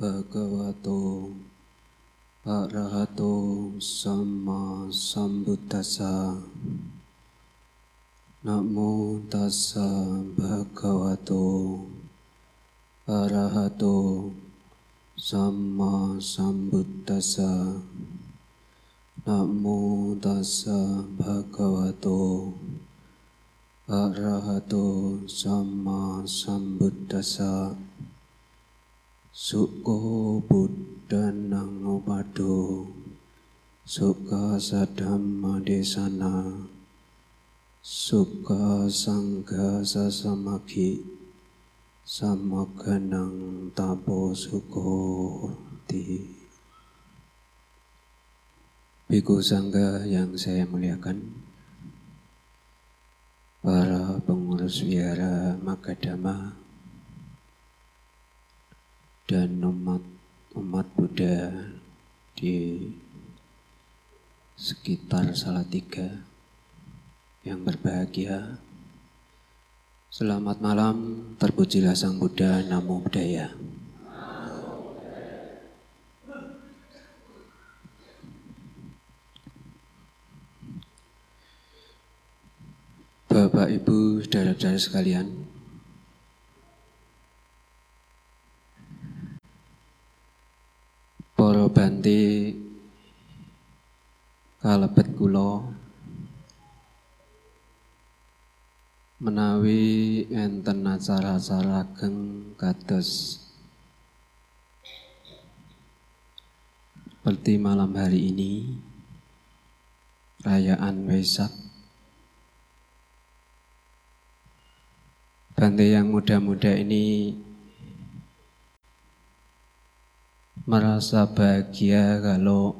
Bhagavato Arahato Sama Sambuddhasa Namo tassa bhagavato Arahato Sama Sambuddhasa Namo tassa bhagavato Arahato Sama Sambuddhasa Suko Buddha Nangopado Suka Sadhamma Desana Suka Sangha Sasamaki Samaganang Tapo Suko Ti Biku Sangga yang saya muliakan. Para pengurus wihara Magadama dan umat umat Buddha di sekitar Salatiga yang berbahagia. Selamat malam, terpujilah Sang Buddha, Namo Buddhaya. Bapak, Ibu, saudara-saudara sekalian, Poro banti kalebet kula menawi enten acara-acara ageng kados seperti malam hari ini perayaan Waisak Bante yang muda-muda ini merasa bahagia kalau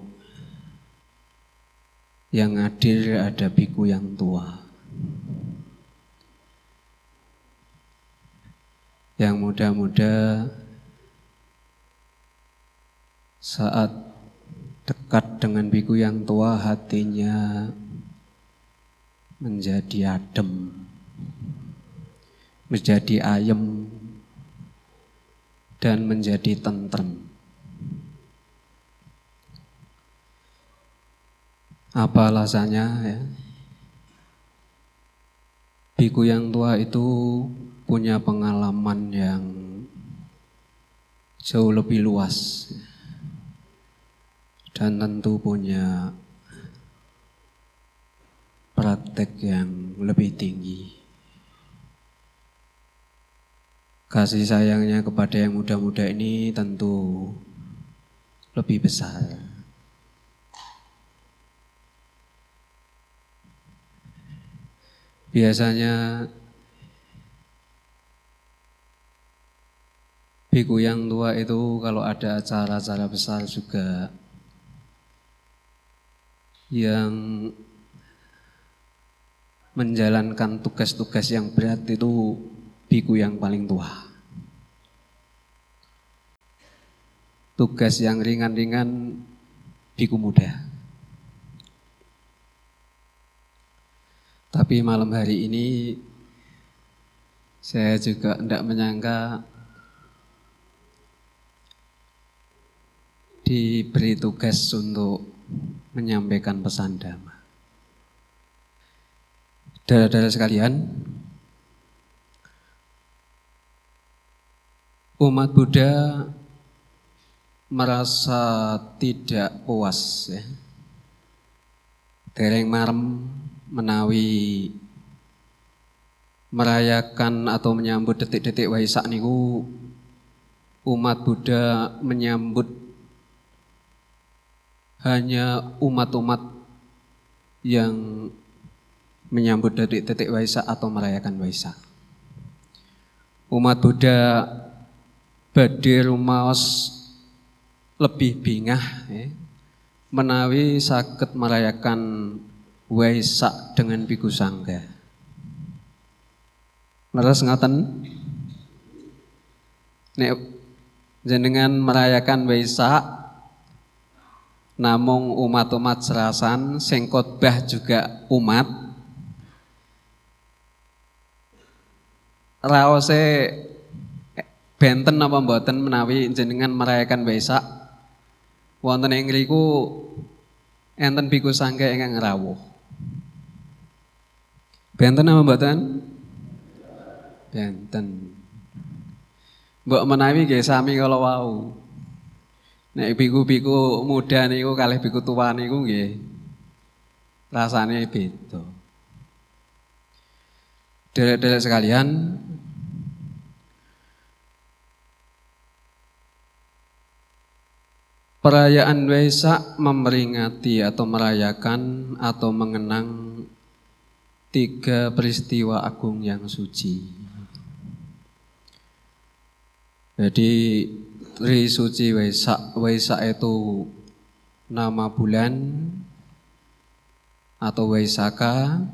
yang hadir ada biku yang tua. Yang muda-muda saat dekat dengan biku yang tua hatinya menjadi adem menjadi ayem dan menjadi tentrem. Apa alasannya ya? Biku yang tua itu punya pengalaman yang jauh lebih luas dan tentu punya praktek yang lebih tinggi. Kasih sayangnya kepada yang muda-muda ini tentu lebih besar. Biasanya biku yang tua itu kalau ada acara-acara besar juga yang menjalankan tugas-tugas yang berat itu biku yang paling tua. Tugas yang ringan-ringan biku muda. Tapi malam hari ini saya juga tidak menyangka diberi tugas untuk menyampaikan pesan damai. Saudara-saudara sekalian, umat Buddha merasa tidak puas ya. Dereng marem menawi merayakan atau menyambut detik-detik Waisak niku umat Buddha menyambut hanya umat-umat yang menyambut detik-detik Waisak atau merayakan Waisak. Umat Buddha badhe rumaos lebih bingah ya, menawi sakit merayakan Waisak dengan biku sangga. Leres ngaten? Nek jenengan merayakan Waisak namung umat-umat serasan sing khotbah juga umat raose benten apa mboten menawi jenengan merayakan Waisak wonten ing enten biku sangke ingkang rawuh. Benten apa mboten? Benten. Mbok menawi nggih sami kala wau. Nek biku-biku muda niku kalih biku tua niku nggih rasane beda. Derek-derek sekalian, Perayaan Waisak memperingati atau merayakan atau mengenang tiga peristiwa agung yang suci. Jadi Tri Suci Waisak, Waisak itu nama bulan atau Waisaka.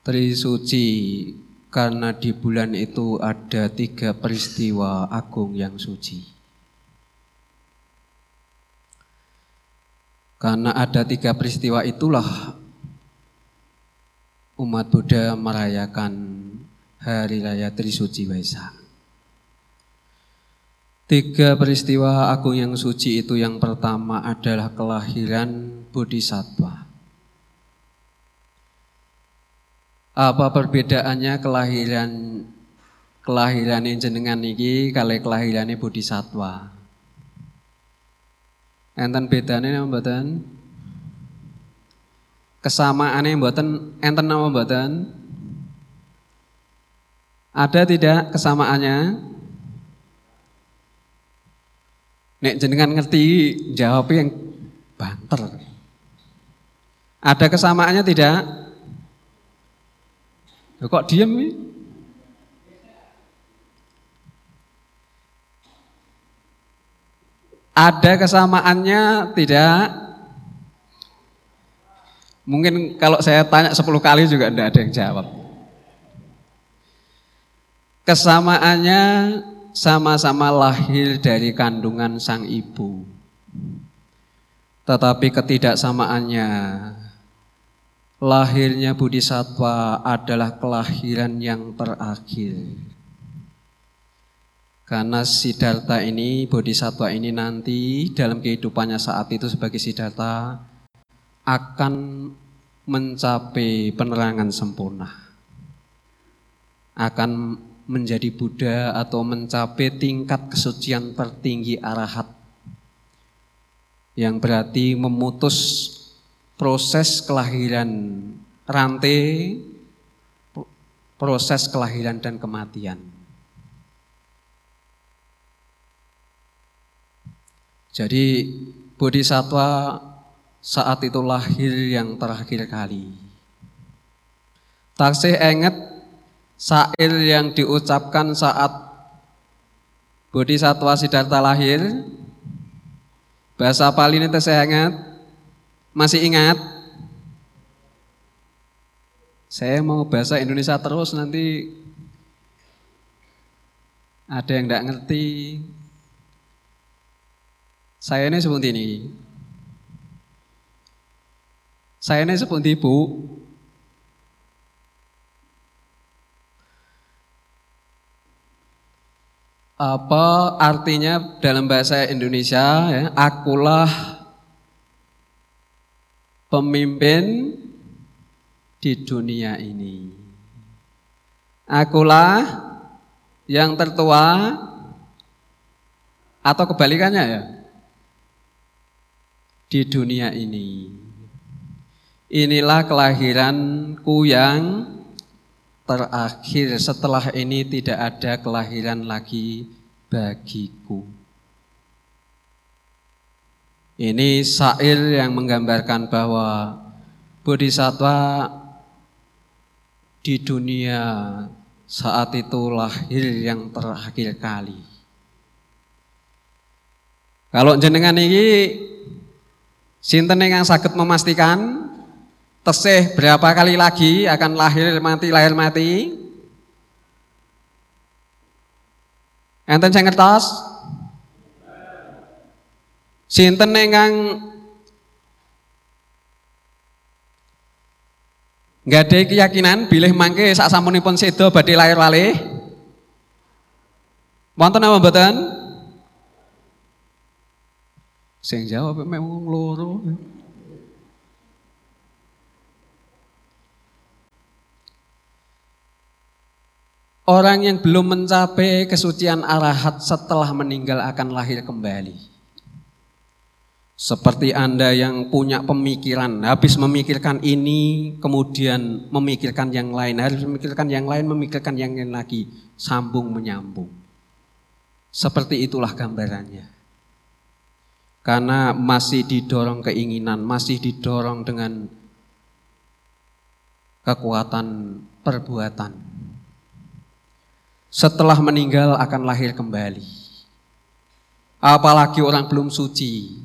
Tri Suci karena di bulan itu ada tiga peristiwa agung yang suci. Karena ada tiga peristiwa itulah umat Buddha merayakan Hari Raya Trisuci Waisak. Tiga peristiwa agung yang suci itu yang pertama adalah kelahiran Bodhisattva. Apa perbedaannya kelahiran kelahiran jenengan niki kali kelahiran Bodhisattva? Enten napa mboten? Kesamaane mboten enten napa mboten? Ada tidak kesamaannya? Nek jenengan ngerti jawab yang banter. Ada kesamaannya tidak? kok diem nih? Ada kesamaannya tidak? Mungkin kalau saya tanya 10 kali juga tidak ada yang jawab. Kesamaannya sama-sama lahir dari kandungan sang ibu. Tetapi ketidaksamaannya lahirnya Bodhisattva adalah kelahiran yang terakhir. Karena Siddhartha ini, Bodhisattva ini nanti dalam kehidupannya saat itu sebagai Siddhartha akan mencapai penerangan sempurna. Akan menjadi Buddha atau mencapai tingkat kesucian tertinggi arahat. Yang berarti memutus proses kelahiran rantai, proses kelahiran dan kematian. Jadi Bodhisattva saat itu lahir yang terakhir kali. Taksih ingat sair yang diucapkan saat Bodhisattva Siddhartha lahir. Bahasa Pali ini saya ingat. Masih ingat? Saya mau bahasa Indonesia terus nanti ada yang tidak ngerti, saya ini seperti ini. Saya ini seperti ibu. Apa artinya dalam bahasa Indonesia ya, akulah pemimpin di dunia ini. Akulah yang tertua atau kebalikannya ya di dunia ini. Inilah kelahiranku yang terakhir. Setelah ini tidak ada kelahiran lagi bagiku. Ini syair yang menggambarkan bahwa Bodhisattva di dunia saat itu lahir yang terakhir kali. Kalau jenengan ini Sinten yang sakit memastikan tesih berapa kali lagi akan lahir mati lahir mati? Enten saya ngertos? Sinten ingkang nggak ada keyakinan bilih mangke sak sampunipun sedo badhe lahir wali? Wonten apa mboten? Sing jawab memang loro. Orang yang belum mencapai kesucian arahat setelah meninggal akan lahir kembali. Seperti Anda yang punya pemikiran, habis memikirkan ini, kemudian memikirkan yang lain, harus memikirkan yang lain, memikirkan yang lain lagi, sambung menyambung. Seperti itulah gambarannya. Karena masih didorong keinginan, masih didorong dengan kekuatan perbuatan setelah meninggal akan lahir kembali. Apalagi orang belum suci.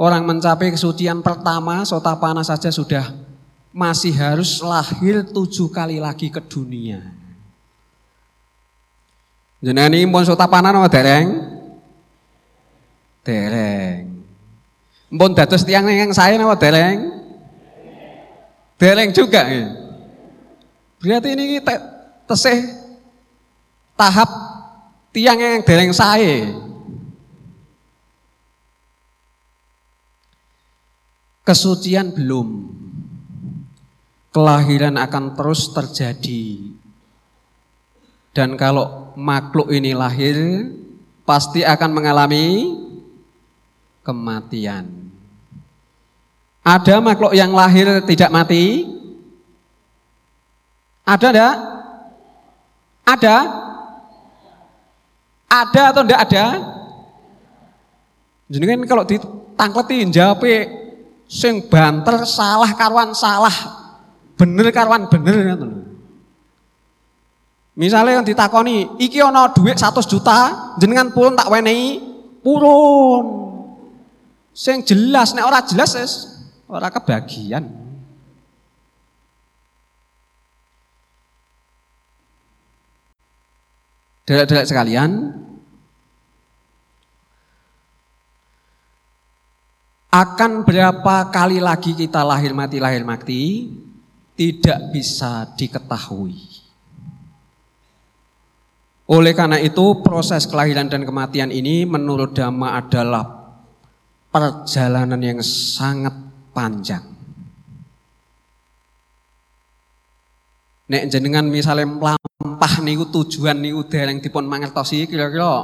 Orang mencapai kesucian pertama, sotapana saja sudah masih harus lahir tujuh kali lagi ke dunia. Jenengan ini pun sotapana nama dereng? Dereng. Mpun dados tiang yang saya nama dereng? Dereng juga ya. Berarti ini tesih tahap tiang yang dereng saya. Kesucian belum. Kelahiran akan terus terjadi. Dan kalau makhluk ini lahir, pasti akan mengalami kematian. Ada makhluk yang lahir tidak mati? Ada enggak? Ada? Ada atau tidak ada? Jadi kan kalau ditangkleti jawabe sing banter salah karwan salah, bener karwan bener Misalnya yang ditakoni, iki ono duit 100 juta, jenengan purun tak wenehi, purun. Sing jelas nek ora jelas es ora kebagian. Delek-delek sekalian, akan berapa kali lagi kita lahir mati lahir mati tidak bisa diketahui. Oleh karena itu proses kelahiran dan kematian ini menurut Dhamma adalah perjalanan yang sangat panjang. Nek jenengan misalnya melampah niku tujuan niku dereng dipun mangertosi kira-kira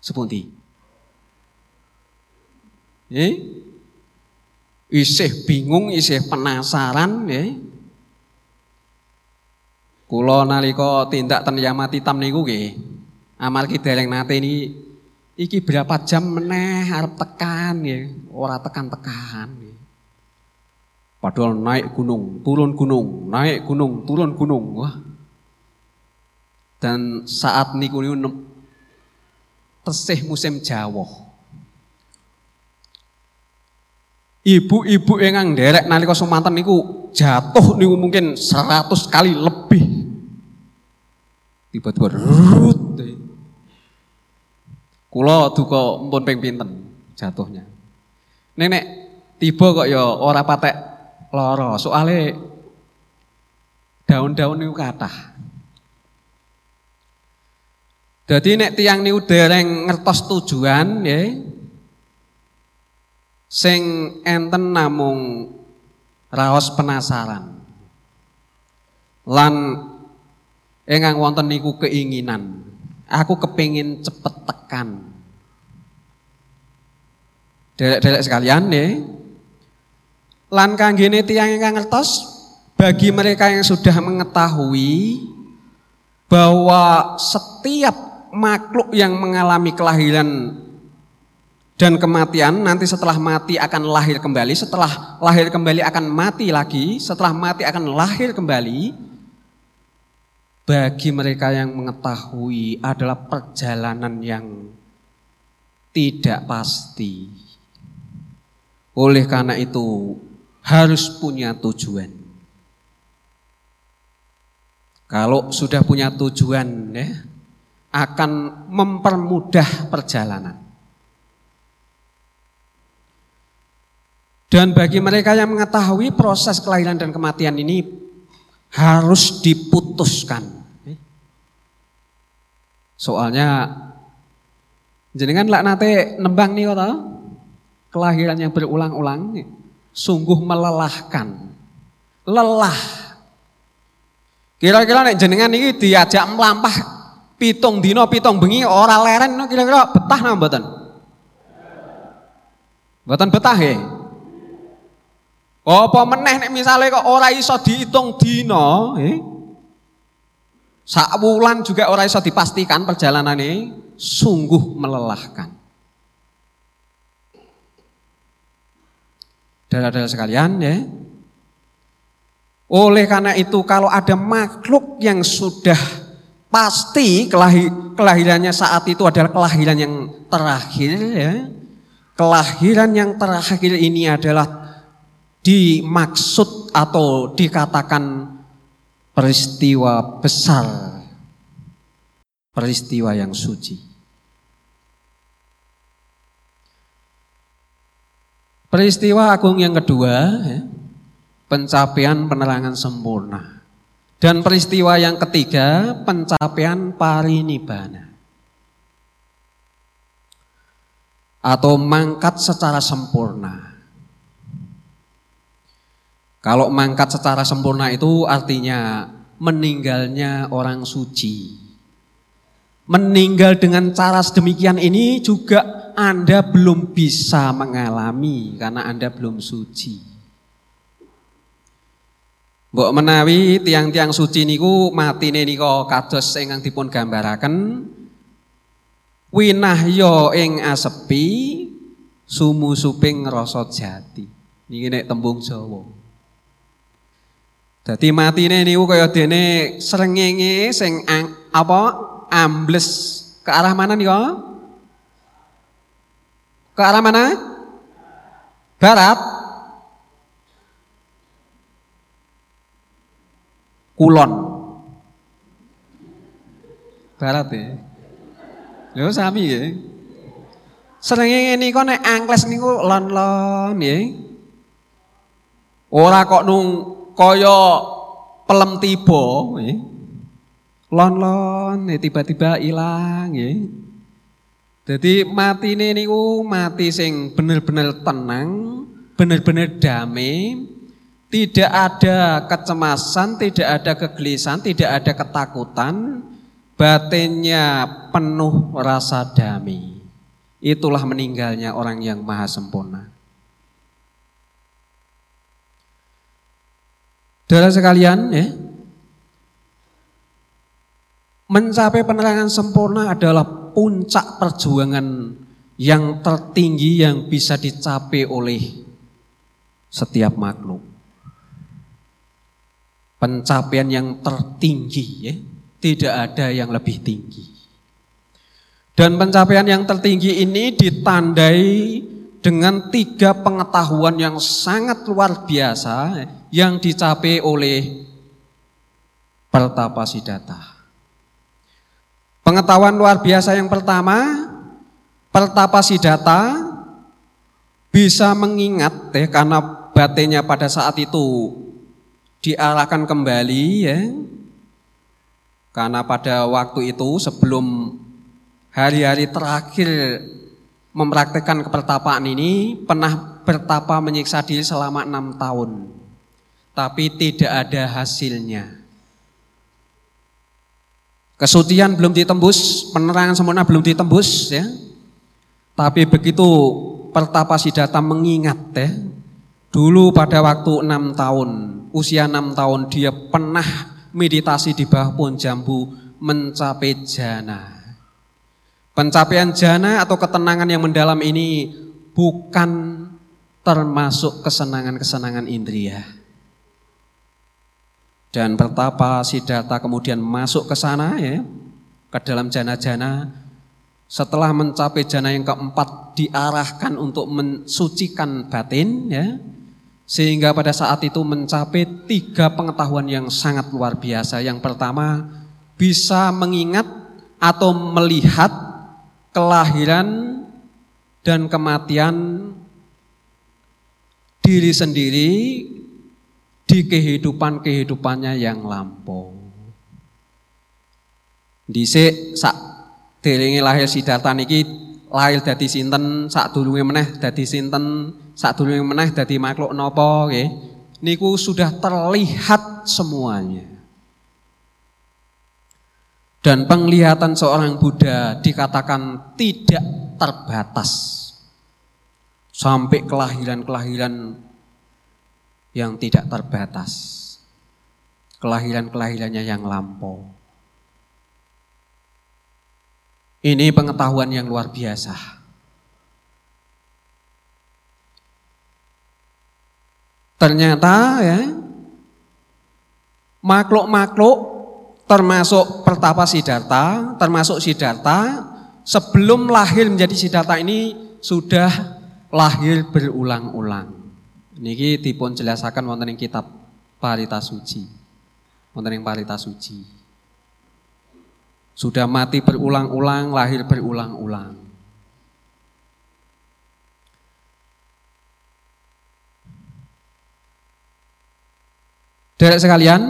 sepundi? Eh? Isih bingung, isih penasaran ya. Kula nalika tindak ten Yamati Tam niku nggih. Amal ki dereng nate ini iki berapa jam meneh arep tekan ya, ora tekan-tekan. Padahal naik gunung, turun gunung, naik gunung, turun gunung. Wah. Dan saat niku niku tesih musim Jawa. Ibu-ibu yang derek nalika sumanten niku jatuh niku mungkin 100 kali lebih. Tiba-tiba rut. Kula duka mpun ping pinten jatuhnya. Nenek tiba kok ya ora patek loro. Soale daun-daun niku kathah. Jadi nek tiang niku dereng ngertos tujuan ya. Sing enten namung raos penasaran. Lan ingkang wonten niku keinginan. Aku kepingin cepet tekan. Derek-derek sekalian ya. Lan kanggene tiyang ingkang ngertos bagi mereka yang sudah mengetahui bahwa setiap makhluk yang mengalami kelahiran dan kematian nanti setelah mati akan lahir kembali, setelah lahir kembali akan mati lagi, setelah mati akan lahir kembali. Bagi mereka yang mengetahui adalah perjalanan yang tidak pasti. Oleh karena itu, harus punya tujuan. Kalau sudah punya tujuan ya, akan mempermudah perjalanan. Dan bagi mereka yang mengetahui proses kelahiran dan kematian ini harus diputuskan. Soalnya jenengan lak nate nembang nih kata kelahiran yang berulang-ulang sungguh melelahkan. Lelah. Kira-kira nek jenengan ini diajak melampah pitung dino pitung bengi ora leren kira-kira betah napa mboten? Mboten betah ya? Apa meneh nek misale kok ora iso dihitung dina, eh? Sak wulan juga ora iso dipastikan perjalanan ini sungguh melelahkan. Darah-darah sekalian ya. Oleh karena itu kalau ada makhluk yang sudah pasti kelahirannya saat itu adalah kelahiran yang terakhir ya. Kelahiran yang terakhir ini adalah dimaksud atau dikatakan peristiwa besar, peristiwa yang suci. Peristiwa agung yang kedua, ya, pencapaian penerangan sempurna. Dan peristiwa yang ketiga, pencapaian parinibbana. Atau mangkat secara sempurna. Kalau mangkat secara sempurna itu artinya meninggalnya orang suci. Meninggal dengan cara sedemikian ini juga Anda belum bisa mengalami karena Anda belum suci. Mbok menawi tiang-tiang suci niku matine nika kados ingkang dipun gambaraken winahya ing asepi sumusuping rasa jati. Niki nek tembung Jawa. Dadi matine niku kaya dene srengenge sing ang, apa ambles ke arah mana nih Ke arah mana? Barat. Kulon. Barat ya. Lho sami ya. Srengenge niku nek angkles niku lon-lon ya. Ora kok nung kaya pelem tiba ya. Lon-lon ya, tiba-tiba ilang ya. Jadi matine niku mati sing bener-bener tenang, bener-bener damai, tidak ada kecemasan, tidak ada kegelisahan, tidak ada ketakutan, batinnya penuh rasa damai. Itulah meninggalnya orang yang maha sempurna. Saudara sekalian, ya, mencapai penerangan sempurna adalah puncak perjuangan yang tertinggi yang bisa dicapai oleh setiap makhluk. Pencapaian yang tertinggi, ya, tidak ada yang lebih tinggi. Dan pencapaian yang tertinggi ini ditandai dengan tiga pengetahuan yang sangat luar biasa yang dicapai oleh Pertapa Siddhartha. Pengetahuan luar biasa yang pertama, Pertapa Siddhartha bisa mengingat ya karena batinnya pada saat itu diarahkan kembali ya. Karena pada waktu itu sebelum hari-hari terakhir mempraktekkan kepertapaan ini pernah bertapa menyiksa diri selama enam tahun, tapi tidak ada hasilnya. Kesucian belum ditembus, penerangan sempurna belum ditembus, ya. Tapi begitu pertapa Siddhartha mengingat, ya, dulu pada waktu enam tahun, usia enam tahun dia pernah meditasi di bawah pohon jambu mencapai jana. Pencapaian jana atau ketenangan yang mendalam ini bukan termasuk kesenangan-kesenangan indria. Dan pertapa Siddhartha kemudian masuk ke sana ya, ke dalam jana-jana. Setelah mencapai jana yang keempat diarahkan untuk mensucikan batin ya. Sehingga pada saat itu mencapai tiga pengetahuan yang sangat luar biasa. Yang pertama bisa mengingat atau melihat kelahiran dan kematian diri sendiri di kehidupan-kehidupannya yang lampau. Dhisik sak Delingi lahir Siddhartha niki lahir dadi sinten, sadurunge meneh dadi sinten, sadurunge meneh dadi makhluk napa nggih. Niku sudah terlihat semuanya. Dan penglihatan seorang Buddha dikatakan tidak terbatas. Sampai kelahiran-kelahiran yang tidak terbatas. Kelahiran-kelahirannya yang lampau. Ini pengetahuan yang luar biasa. Ternyata ya makhluk-makhluk termasuk pertapa Siddhartha, termasuk Siddhartha sebelum lahir menjadi Siddhartha ini sudah lahir berulang-ulang. Niki dipun jelasaken wonten ing kitab Parita Suci. Wonten ing Parita Suci. Sudah mati berulang-ulang, lahir berulang-ulang. Derek sekalian,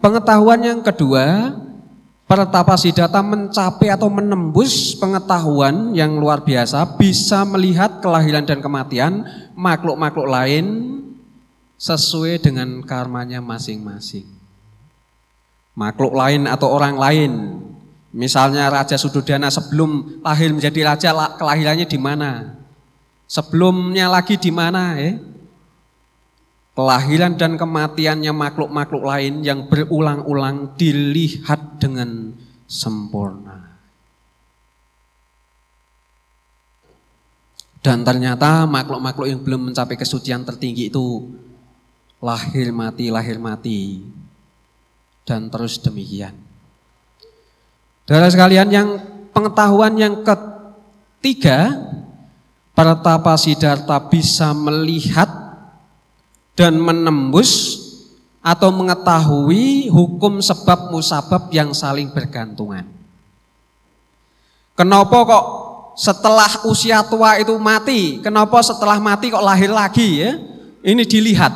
pengetahuan yang kedua, Pertapa Siddhartha mencapai atau menembus pengetahuan yang luar biasa, bisa melihat kelahiran dan kematian makhluk-makhluk lain sesuai dengan karmanya masing-masing. Makhluk lain atau orang lain, misalnya Raja Sudodana sebelum lahir menjadi raja, kelahirannya di mana? Sebelumnya lagi di mana? Eh? Kelahiran dan kematiannya makhluk-makhluk lain yang berulang-ulang dilihat dengan sempurna. Dan ternyata makhluk-makhluk yang belum mencapai kesucian tertinggi itu lahir mati, lahir mati. Dan terus demikian. Dari sekalian yang pengetahuan yang ketiga, Pertapa Siddhartha bisa melihat dan menembus atau mengetahui hukum sebab musabab yang saling bergantungan. Kenapa kok setelah usia tua itu mati? Kenapa setelah mati kok lahir lagi ya? Ini dilihat.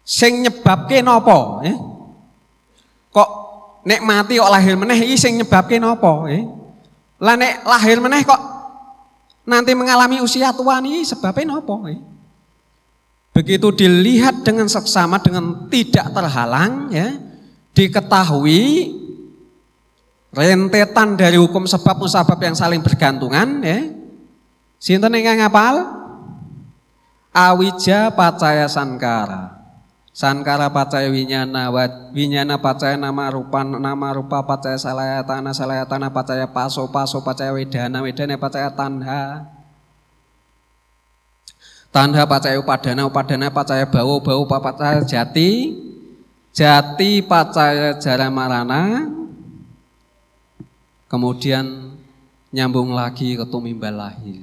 Sing nyebabke napa ya? Kok nek mati kok lahir meneh iki sing nyebabke napa ya? Lah nek lahir meneh kok nanti mengalami usia tua nih sebabnya napa ya? Begitu dilihat dengan seksama dengan tidak terhalang ya, diketahui rentetan dari hukum sebab musabab yang saling bergantungan ya. Sinten ingkang ngapal? Awija pacaya sankara. Sankara pacaya winyana, winyana pacaya nama rupa, nama rupa pacaya salayatana, salayatana pacaya paso, paso pacaya wedana, wedana pacaya tanha. Tanda pacaya upadana, upadana pacaya bawo, bawo pacaya jati, jati pacaya jara marana, kemudian nyambung lagi ke tumimbal lahir.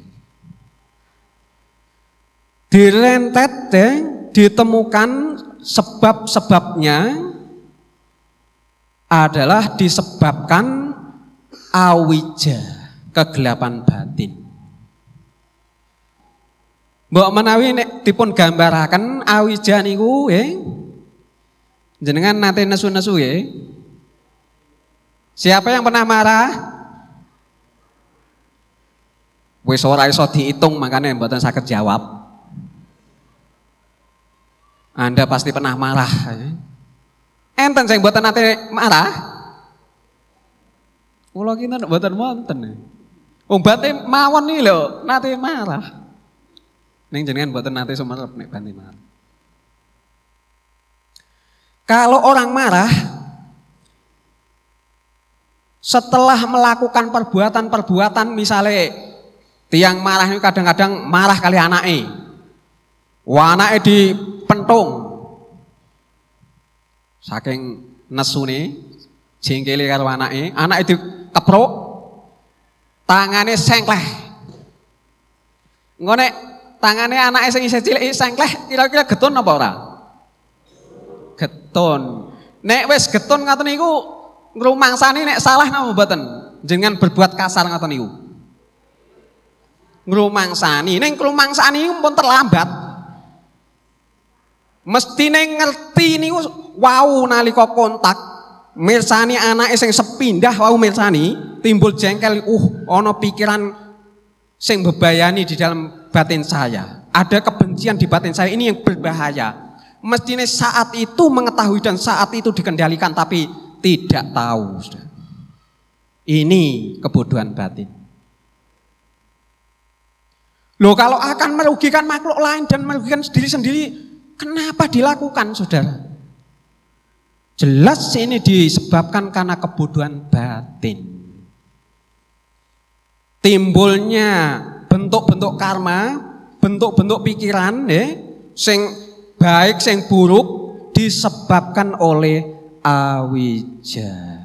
Direntet ya, ditemukan sebab-sebabnya adalah disebabkan awija, kegelapan batin. Mbok menawi nek dipun gambaraken awija niku nggih. Jenengan nate nesu-nesu ya. Siapa yang pernah marah? Wis ora iso dihitung makanya mboten sakit jawab. Anda pasti pernah marah. Ya. Enten sing mboten nate marah. Kula kita mboten wonten. Wong bate mawon nih lho, nate marah. Neng jenengan buatan nanti sumerep nek banti marah. Kalau orang marah setelah melakukan perbuatan-perbuatan misalnya tiang marah ini kadang-kadang marah kali anaknya. Wah anaknya dipentung. Saking nesune jengkele karo anaknya, anaknya dikeprok tangannya sengkleh. Ngone tangane anak sing isih cilik sengkleh kira-kira getun apa ora? Getun. Nek wis getun ngoten niku ngrumangsani nek salah napa mboten? Jenengan berbuat kasar ngoten niku. Ngrumangsani, ning ngrumangsani pun terlambat. Mesti neng ngerti niku wau nalika kontak mirsani anake sing sepindah wau mirsani timbul jengkel uh ana pikiran sing bebayani di dalam batin saya. Ada kebencian di batin saya ini yang berbahaya. Mestinya saat itu mengetahui dan saat itu dikendalikan tapi tidak tahu. Ini kebodohan batin. Loh kalau akan merugikan makhluk lain dan merugikan sendiri-sendiri, kenapa dilakukan saudara? Jelas ini disebabkan karena kebodohan batin. Timbulnya bentuk-bentuk karma, bentuk-bentuk pikiran, ya, sing baik, sing buruk disebabkan oleh awija.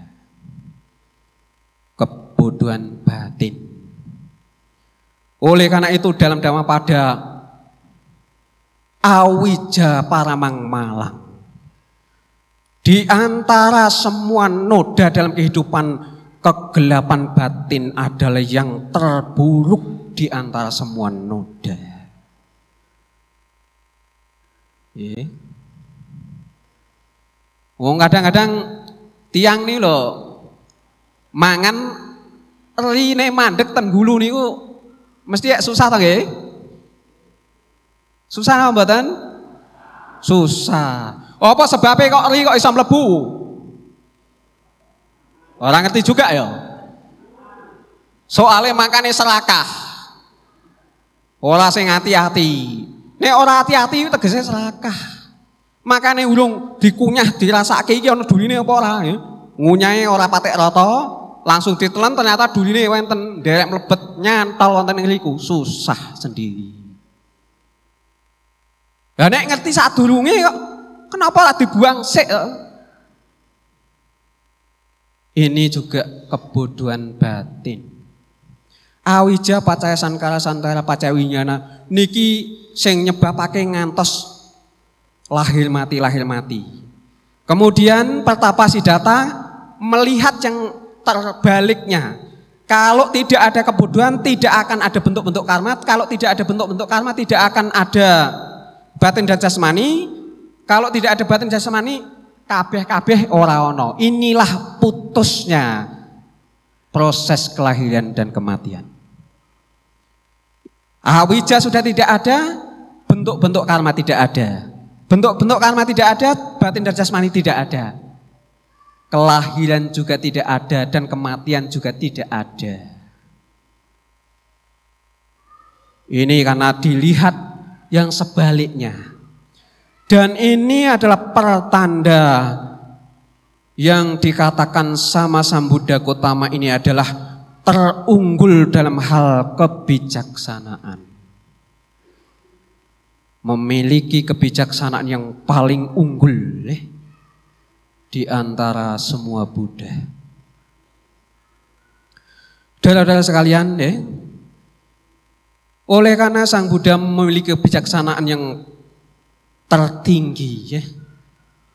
Kebodohan batin. Oleh karena itu dalam dhamma pada awija paramang malang di antara semua noda dalam kehidupan kegelapan batin adalah yang terburuk di antara semua noda. Wong kadang-kadang tiang nih loh mangan rine mandek ten gulu niku mesti ya susah ta Susah apa mboten? Susah. Apa sebabnya kok ri kok iso mlebu? Orang ngerti juga ya. Soalnya makanya serakah. Ora sing hati-hati. Nek ora hati-hati tegese serakah. Makanya urung dikunyah dirasake iki ana duline apa ora ya. Ngunyahe ora patek rata, langsung ditelan ternyata duline wonten derek mlebet nyantol wonten ing riku, susah sendiri. Lah nek ngerti sadurunge kok Kenapa lah dibuang sik? Ini juga kebodohan batin. Awija pacaya sankara santara pacaya winyana niki sing nyebabake ngantos lahir mati lahir mati. Kemudian pertapa data melihat yang terbaliknya. Kalau tidak ada kebodohan tidak akan ada bentuk-bentuk karma. Kalau tidak ada bentuk-bentuk karma tidak akan ada batin dan jasmani. Kalau tidak ada batin jasmani, kabeh-kabeh ora ono. Inilah putusnya proses kelahiran dan kematian. Awija sudah tidak ada, bentuk-bentuk karma tidak ada. Bentuk-bentuk karma tidak ada, batin dan jasmani tidak ada. Kelahiran juga tidak ada dan kematian juga tidak ada. Ini karena dilihat yang sebaliknya. Dan ini adalah pertanda yang dikatakan sama Sang Buddha Gotama ini adalah terunggul dalam hal kebijaksanaan. Memiliki kebijaksanaan yang paling unggul eh, di antara semua Buddha. Saudara-saudara sekalian, eh, oleh karena Sang Buddha memiliki kebijaksanaan yang tertinggi ya.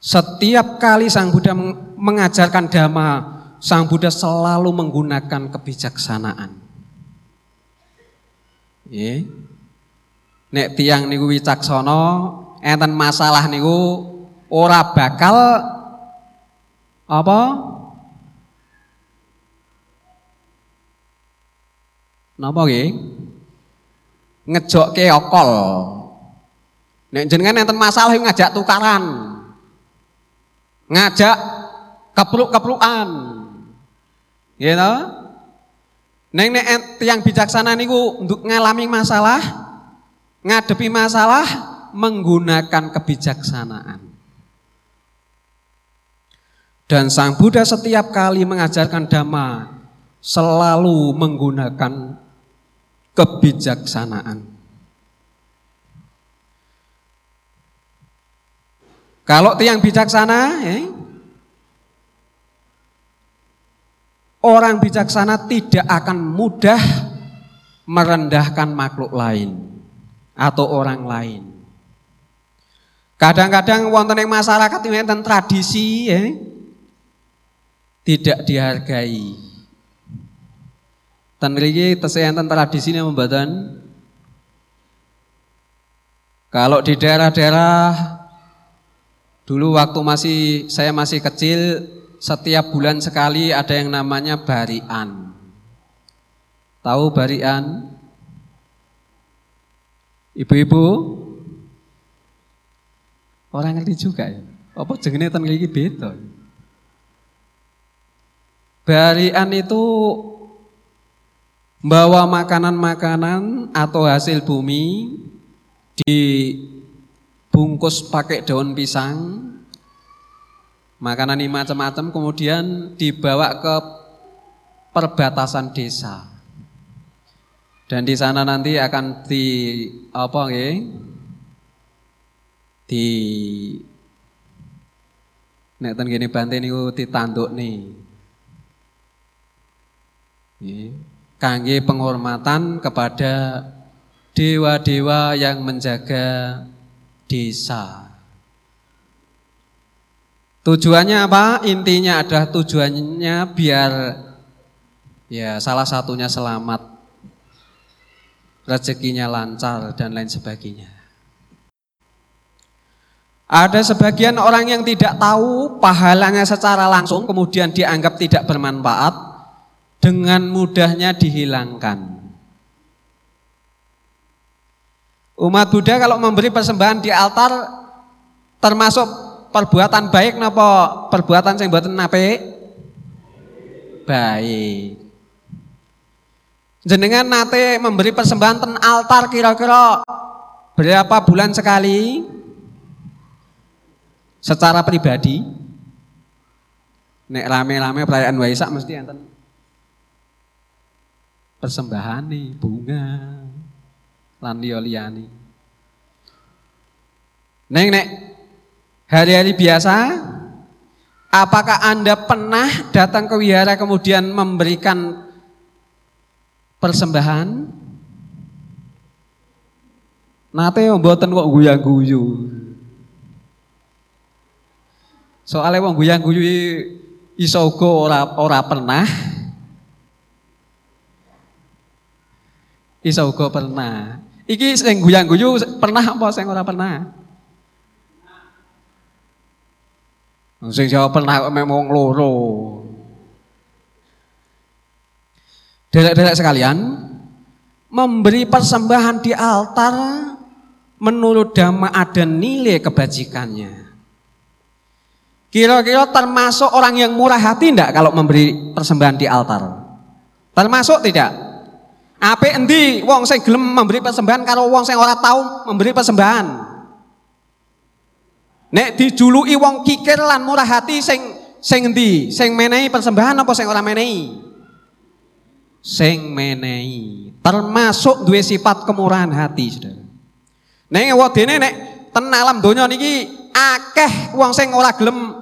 Setiap kali Sang Buddha mengajarkan dhamma, Sang Buddha selalu menggunakan kebijaksanaan. Ya. Nek tiang niku wicaksana, enten masalah niku ora bakal apa? Napa nggih? Ngejokke okol. Nek jenengan enten masalah ngajak tukaran. Ngajak kepruk-keprukan. Gitu. Neng nek yang bijaksana niku untuk ngalami masalah, ngadepi masalah menggunakan kebijaksanaan. Dan Sang Buddha setiap kali mengajarkan dhamma selalu menggunakan kebijaksanaan. Kalau tiang bijaksana, ya, orang bijaksana tidak akan mudah merendahkan makhluk lain atau orang lain. Kadang-kadang wonten yang masyarakat tentang tradisi ya, tidak dihargai. Dan ini tentang tradisi ini membuatan kalau di daerah-daerah Dulu waktu masih saya masih kecil setiap bulan sekali ada yang namanya barian. Tahu barian? Ibu-ibu? Orang ngerti juga ya. Apa jenenge ten iki beda. Barian itu bawa makanan-makanan atau hasil bumi dibungkus pakai daun pisang, makanan ini macam-macam, kemudian dibawa ke perbatasan desa. Dan di sana nanti akan di apa ya? Di nek ten gini bante niku ditanduk nih. Nggih kangge penghormatan kepada dewa-dewa yang menjaga desa. Tujuannya apa? Intinya adalah tujuannya biar ya salah satunya selamat, rezekinya lancar dan lain sebagainya. Ada sebagian orang yang tidak tahu pahalanya secara langsung kemudian dianggap tidak bermanfaat dengan mudahnya dihilangkan. Umat Buddha kalau memberi persembahan di altar termasuk perbuatan baik napa perbuatan yang buatan nape? Baik. Jenengan nate memberi persembahan ten altar kira-kira berapa bulan sekali? Secara pribadi? Nek rame-rame perayaan Waisak mesti enten persembahan nih bunga lan liyane Neng nek hari-hari biasa apakah Anda pernah datang ke wihara kemudian memberikan persembahan? Nate mboten kok guyang-guyu. Soalnya wong guyang-guyu iso uga ora ora pernah Iso uga pernah. Iki sing guyang-guyu pernah apa sing ora pernah? Sing jawab pernah loro. Delek-delek sekalian, memberi persembahan di altar menurut dhamma ada nilai kebajikannya. Kira-kira termasuk orang yang murah hati enggak kalau memberi persembahan di altar? Termasuk tidak? Ape endi wong sing gelem memberi persembahan karo wong sing ora tahu memberi persembahan. Nek dijuluki wong kikir lan murah hati sing sing endi? Sing menehi persembahan apa sing ora menehi? Sing menehi. Termasuk duwe sifat kemurahan hati, Saudara. Nek wedene nek ten alam donya niki akeh wong sing ora gelem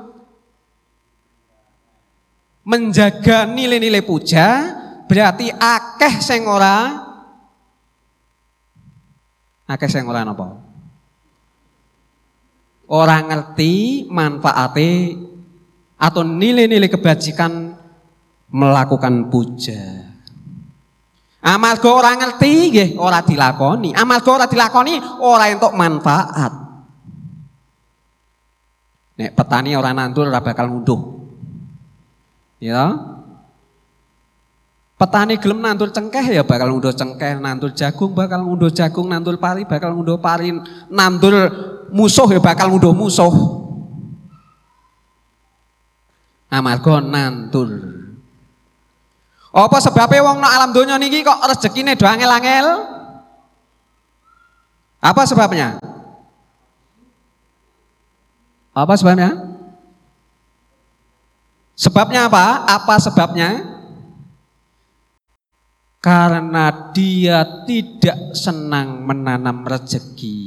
menjaga nilai-nilai puja, berarti akeh sing ora akeh sing ora napa ora ngerti manfaate atau nilai-nilai kebajikan melakukan puja. Amalga ora ngerti nggih ora dilakoni. Amalga ora dilakoni ora entuk manfaat. Nek petani ora nandur ora bakal ngunduh. Ya. Petani gelem nandur cengkeh ya bakal ngunduh cengkeh, nandur jagung bakal ngunduh jagung, nandur pari bakal ngunduh pari, nandur musuh ya bakal ngunduh musuh. Amarga nandur. Apa sebabnya wong no alam donya niki kok rezekine do angel-angel? Apa sebabnya? Apa sebabnya? Sebabnya apa? Apa sebabnya? karena dia tidak senang menanam rezeki.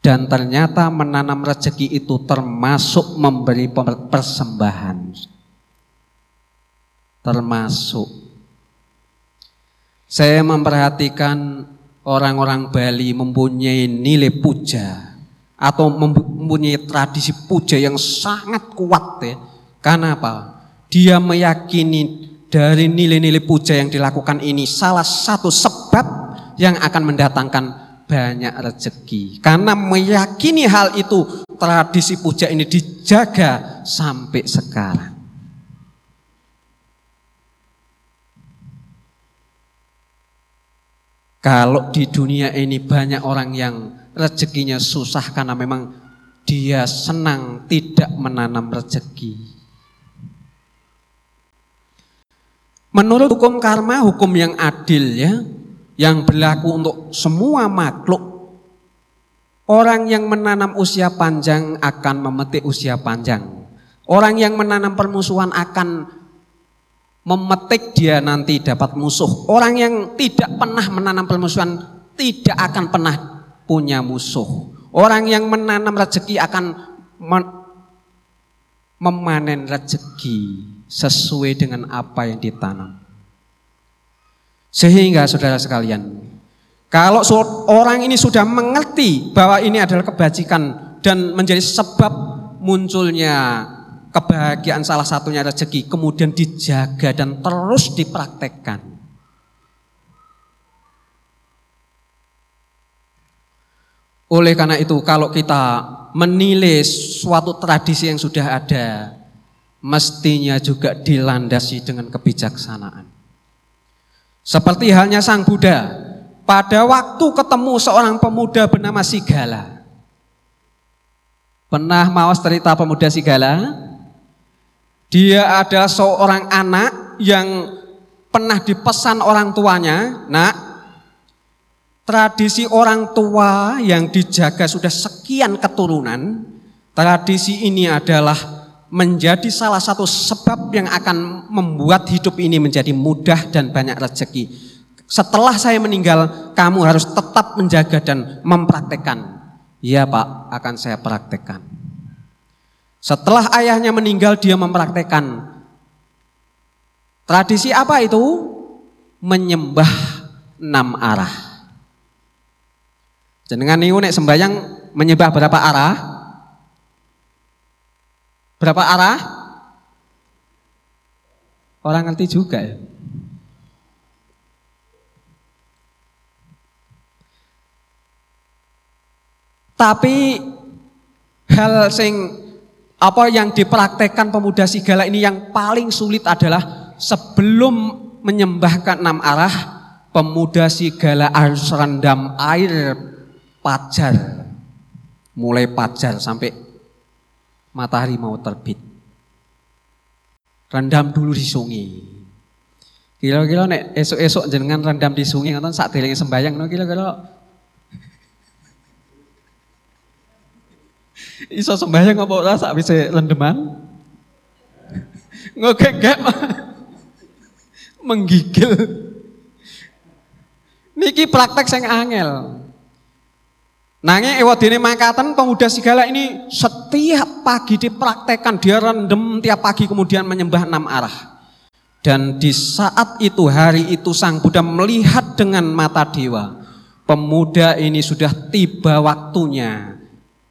Dan ternyata menanam rezeki itu termasuk memberi persembahan. Termasuk. Saya memperhatikan orang-orang Bali mempunyai nilai puja atau mempunyai tradisi puja yang sangat kuat ya. Karena apa? Dia meyakini dari nilai-nilai puja yang dilakukan ini salah satu sebab yang akan mendatangkan banyak rezeki. Karena meyakini hal itu, tradisi puja ini dijaga sampai sekarang. Kalau di dunia ini banyak orang yang rezekinya susah karena memang dia senang tidak menanam rezeki. Menurut hukum karma, hukum yang adil ya, yang berlaku untuk semua makhluk, orang yang menanam usia panjang akan memetik usia panjang. Orang yang menanam permusuhan akan memetik dia nanti dapat musuh. Orang yang tidak pernah menanam permusuhan tidak akan pernah punya musuh. Orang yang menanam rezeki akan memanen rezeki sesuai dengan apa yang ditanam. Sehingga saudara sekalian, kalau orang ini sudah mengerti bahwa ini adalah kebajikan dan menjadi sebab munculnya kebahagiaan salah satunya rezeki kemudian dijaga dan terus dipraktekkan. Oleh karena itu kalau kita menilai suatu tradisi yang sudah ada mestinya juga dilandasi dengan kebijaksanaan. Seperti halnya Sang Buddha pada waktu ketemu seorang pemuda bernama Sigala. Pernah mau cerita pemuda Sigala? Dia ada seorang anak yang pernah dipesan orang tuanya, nak, tradisi orang tua yang dijaga sudah sekian keturunan, tradisi ini adalah menjadi salah satu sebab yang akan membuat hidup ini menjadi mudah dan banyak rezeki. Setelah saya meninggal, kamu harus tetap menjaga dan mempraktekkan. Ya Pak, akan saya praktekkan. Setelah ayahnya meninggal dia mempraktekkan tradisi apa itu? Menyembah enam arah. Jenengan niku nek sembayang menyembah berapa arah? Berapa arah? Orang ngerti juga ya. Tapi hal sing apa yang dipraktekkan pemuda sigala ini yang paling sulit adalah sebelum menyembahkan enam arah, pemuda sigala harus rendam air pajar. Mulai pajar sampai matahari mau terbit. Rendam dulu di sungai. Kira-kira nek esok-esok jenengan rendam di sungai ngoten sak sembayang no kira-kira Iso sembahyang apa ora sak wis lendeman? Ngegek menggigil. Niki praktek sing angel. Nanging ewadene mangkatan pemuda segala ini setiap pagi dipraktekkan dia rendem tiap pagi kemudian menyembah enam arah. Dan di saat itu hari itu sang Buddha melihat dengan mata dewa. Pemuda ini sudah tiba waktunya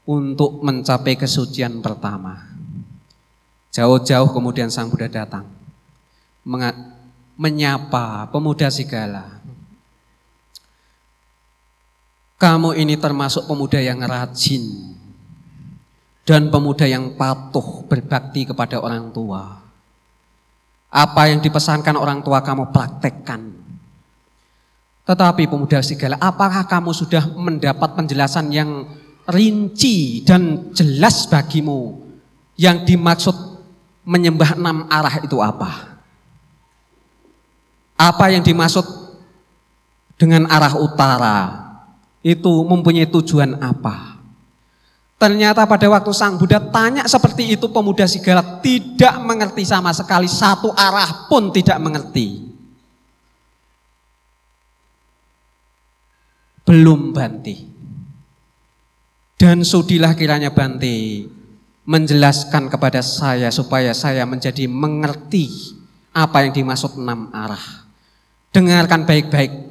untuk mencapai kesucian pertama. Jauh-jauh kemudian Sang Buddha datang menyapa pemuda segala. Kamu ini termasuk pemuda yang rajin dan pemuda yang patuh berbakti kepada orang tua. Apa yang dipesankan orang tua kamu praktekkan. Tetapi pemuda segala, apakah kamu sudah mendapat penjelasan yang rinci dan jelas bagimu yang dimaksud menyembah enam arah itu apa? Apa yang dimaksud dengan arah utara itu mempunyai tujuan apa? Ternyata pada waktu Sang Buddha tanya seperti itu pemuda sigala tidak mengerti sama sekali satu arah pun tidak mengerti. Belum banti. Dan sudilah kiranya Bante menjelaskan kepada saya supaya saya menjadi mengerti apa yang dimaksud enam arah. Dengarkan baik-baik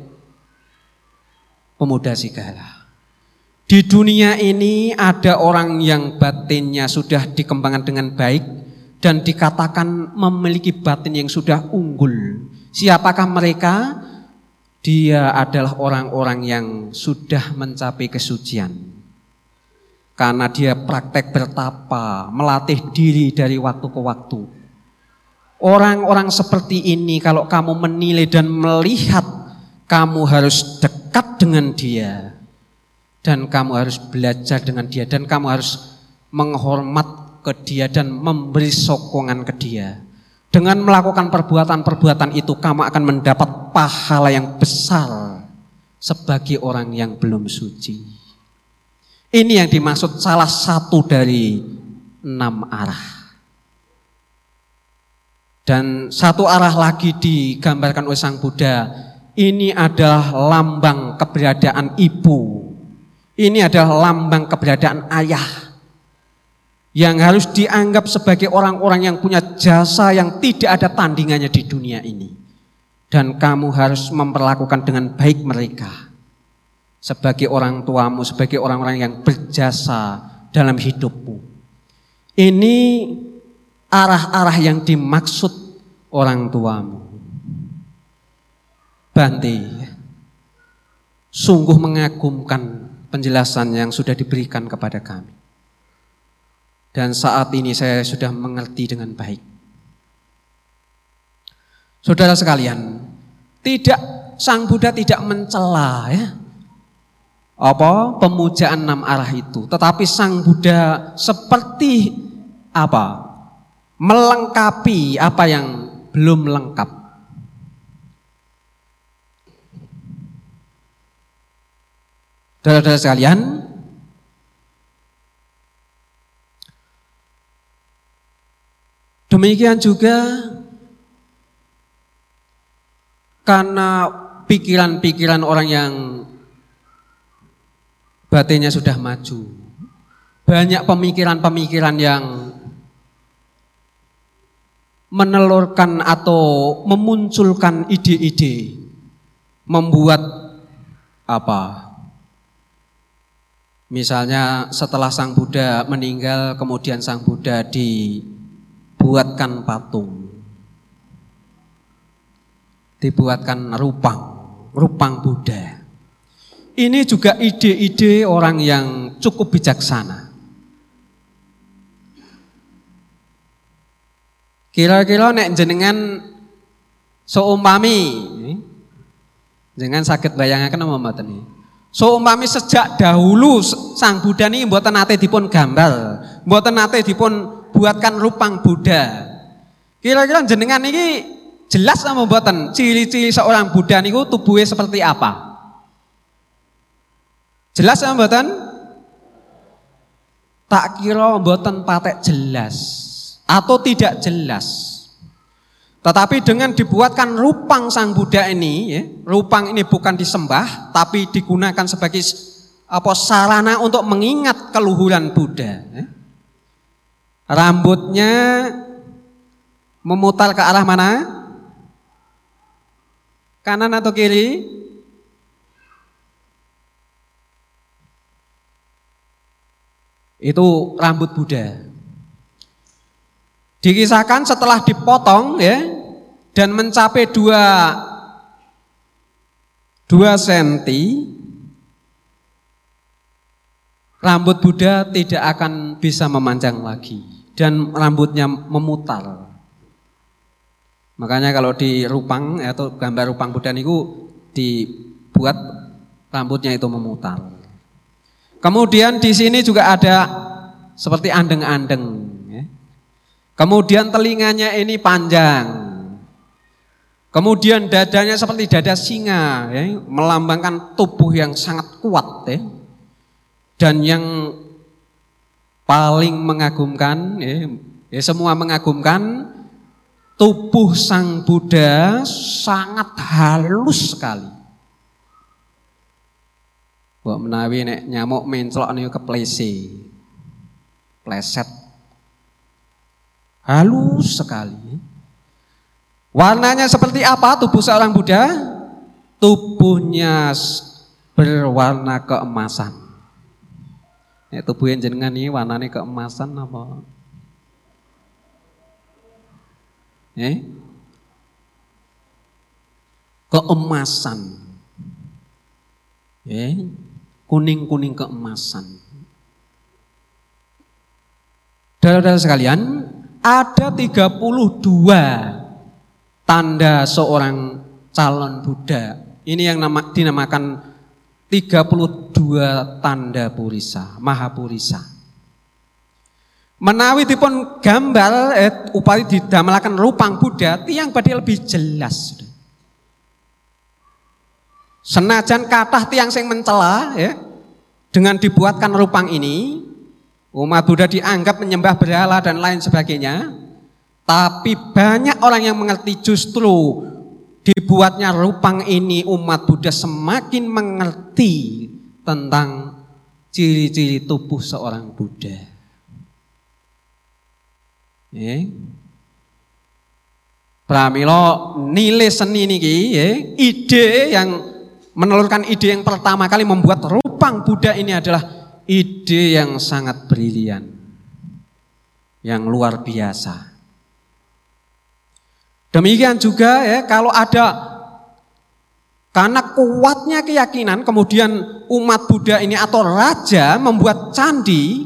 pemuda sigala. Di dunia ini ada orang yang batinnya sudah dikembangkan dengan baik dan dikatakan memiliki batin yang sudah unggul. Siapakah mereka? Dia adalah orang-orang yang sudah mencapai kesucian. Karena dia praktek bertapa, melatih diri dari waktu ke waktu. Orang-orang seperti ini kalau kamu menilai dan melihat, kamu harus dekat dengan dia. Dan kamu harus belajar dengan dia. Dan kamu harus menghormat ke dia dan memberi sokongan ke dia. Dengan melakukan perbuatan-perbuatan itu kamu akan mendapat pahala yang besar sebagai orang yang belum suci. Ini yang dimaksud salah satu dari enam arah. Dan satu arah lagi digambarkan oleh Sang Buddha. Ini adalah lambang keberadaan ibu. Ini adalah lambang keberadaan ayah yang harus dianggap sebagai orang-orang yang punya jasa yang tidak ada tandingannya di dunia ini. Dan kamu harus memperlakukan dengan baik mereka sebagai orang tuamu, sebagai orang-orang yang berjasa dalam hidupmu. Ini arah-arah yang dimaksud orang tuamu. Bante, sungguh mengagumkan penjelasan yang sudah diberikan kepada kami. Dan saat ini saya sudah mengerti dengan baik. Saudara sekalian, tidak Sang Buddha tidak mencela ya. Apa pemujaan enam arah itu, tetapi Sang Buddha seperti apa? Melengkapi apa yang belum lengkap. Saudara-saudara sekalian, Demikian juga karena pikiran-pikiran orang yang batinnya sudah maju. Banyak pemikiran-pemikiran yang menelurkan atau memunculkan ide-ide membuat apa? Misalnya setelah Sang Buddha meninggal kemudian Sang Buddha di dibuatkan patung. Dibuatkan rupang, rupang Buddha. Ini juga ide-ide orang yang cukup bijaksana. Kira-kira nek jenengan seumpami jangan sakit bayangaken apa mboten iki. Seumpami sejak dahulu Sang Buddha ini mboten nate dipun gambar, mboten nate dipun buatkan rupang Buddha. Kira-kira jenengan ini jelas sama buatan ciri-ciri seorang Buddha niku tubuhnya seperti apa? Jelas sama buatan? Tak kira buatan patek jelas atau tidak jelas. Tetapi dengan dibuatkan rupang sang Buddha ini, ya, rupang ini bukan disembah, tapi digunakan sebagai apa sarana untuk mengingat keluhuran Buddha. Ya. Rambutnya memutar ke arah mana? Kanan atau kiri? Itu rambut Buddha. Dikisahkan setelah dipotong ya dan mencapai dua dua senti rambut Buddha tidak akan bisa memanjang lagi dan rambutnya memutar. Makanya kalau di rupang atau gambar rupang Buddha itu dibuat rambutnya itu memutar. Kemudian di sini juga ada seperti andeng-andeng. Kemudian telinganya ini panjang. Kemudian dadanya seperti dada singa, ya, melambangkan tubuh yang sangat kuat. Ya. Dan yang paling mengagumkan, ya, ya semua mengagumkan, tubuh Sang Buddha sangat halus sekali. Mbok menawi nek nyamuk menclok niku keplese. Pleset. Halus sekali. Warnanya seperti apa tubuh seorang Buddha? Tubuhnya berwarna keemasan. Nek tubuh jenengan ini warnanya keemasan apa? Eh? Keemasan. Ya, kuning-kuning keemasan. Saudara-saudara sekalian, ada 32 tanda seorang calon Buddha. Ini yang nama, dinamakan 32 tanda purisa, maha purisa. Menawi dipun gambar eh, upaya didamelaken rupang Buddha tiang badhe lebih jelas. Senajan kathah tiang sing mencela ya, dengan dibuatkan rupang ini, umat Buddha dianggap menyembah berhala dan lain sebagainya. Tapi banyak orang yang mengerti justru dibuatnya rupang ini umat Buddha semakin mengerti tentang ciri-ciri tubuh seorang Buddha. Ya. Pramilo nilai seni niki ya, ide yang menelurkan ide yang pertama kali membuat rupang Buddha ini adalah ide yang sangat brilian, yang luar biasa. Demikian juga ya kalau ada karena kuatnya keyakinan kemudian umat Buddha ini atau raja membuat candi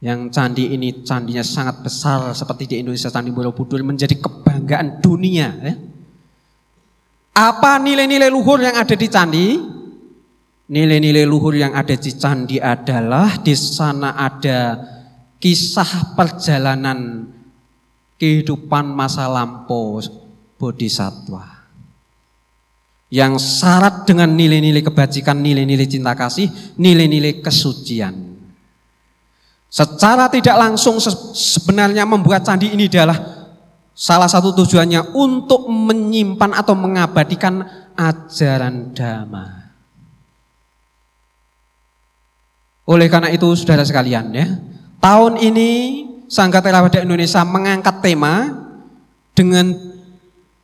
yang candi ini candinya sangat besar seperti di Indonesia Candi Borobudur menjadi kebanggaan dunia ya. Apa nilai-nilai luhur yang ada di candi? Nilai-nilai luhur yang ada di candi adalah di sana ada kisah perjalanan kehidupan masa lampau bodhisatwa. Yang syarat dengan nilai-nilai kebajikan, nilai-nilai cinta kasih, nilai-nilai kesucian. Secara tidak langsung sebenarnya membuat candi ini adalah salah satu tujuannya untuk menyimpan atau mengabadikan ajaran dhamma. Oleh karena itu saudara sekalian ya, tahun ini Sangga Theravada Indonesia mengangkat tema dengan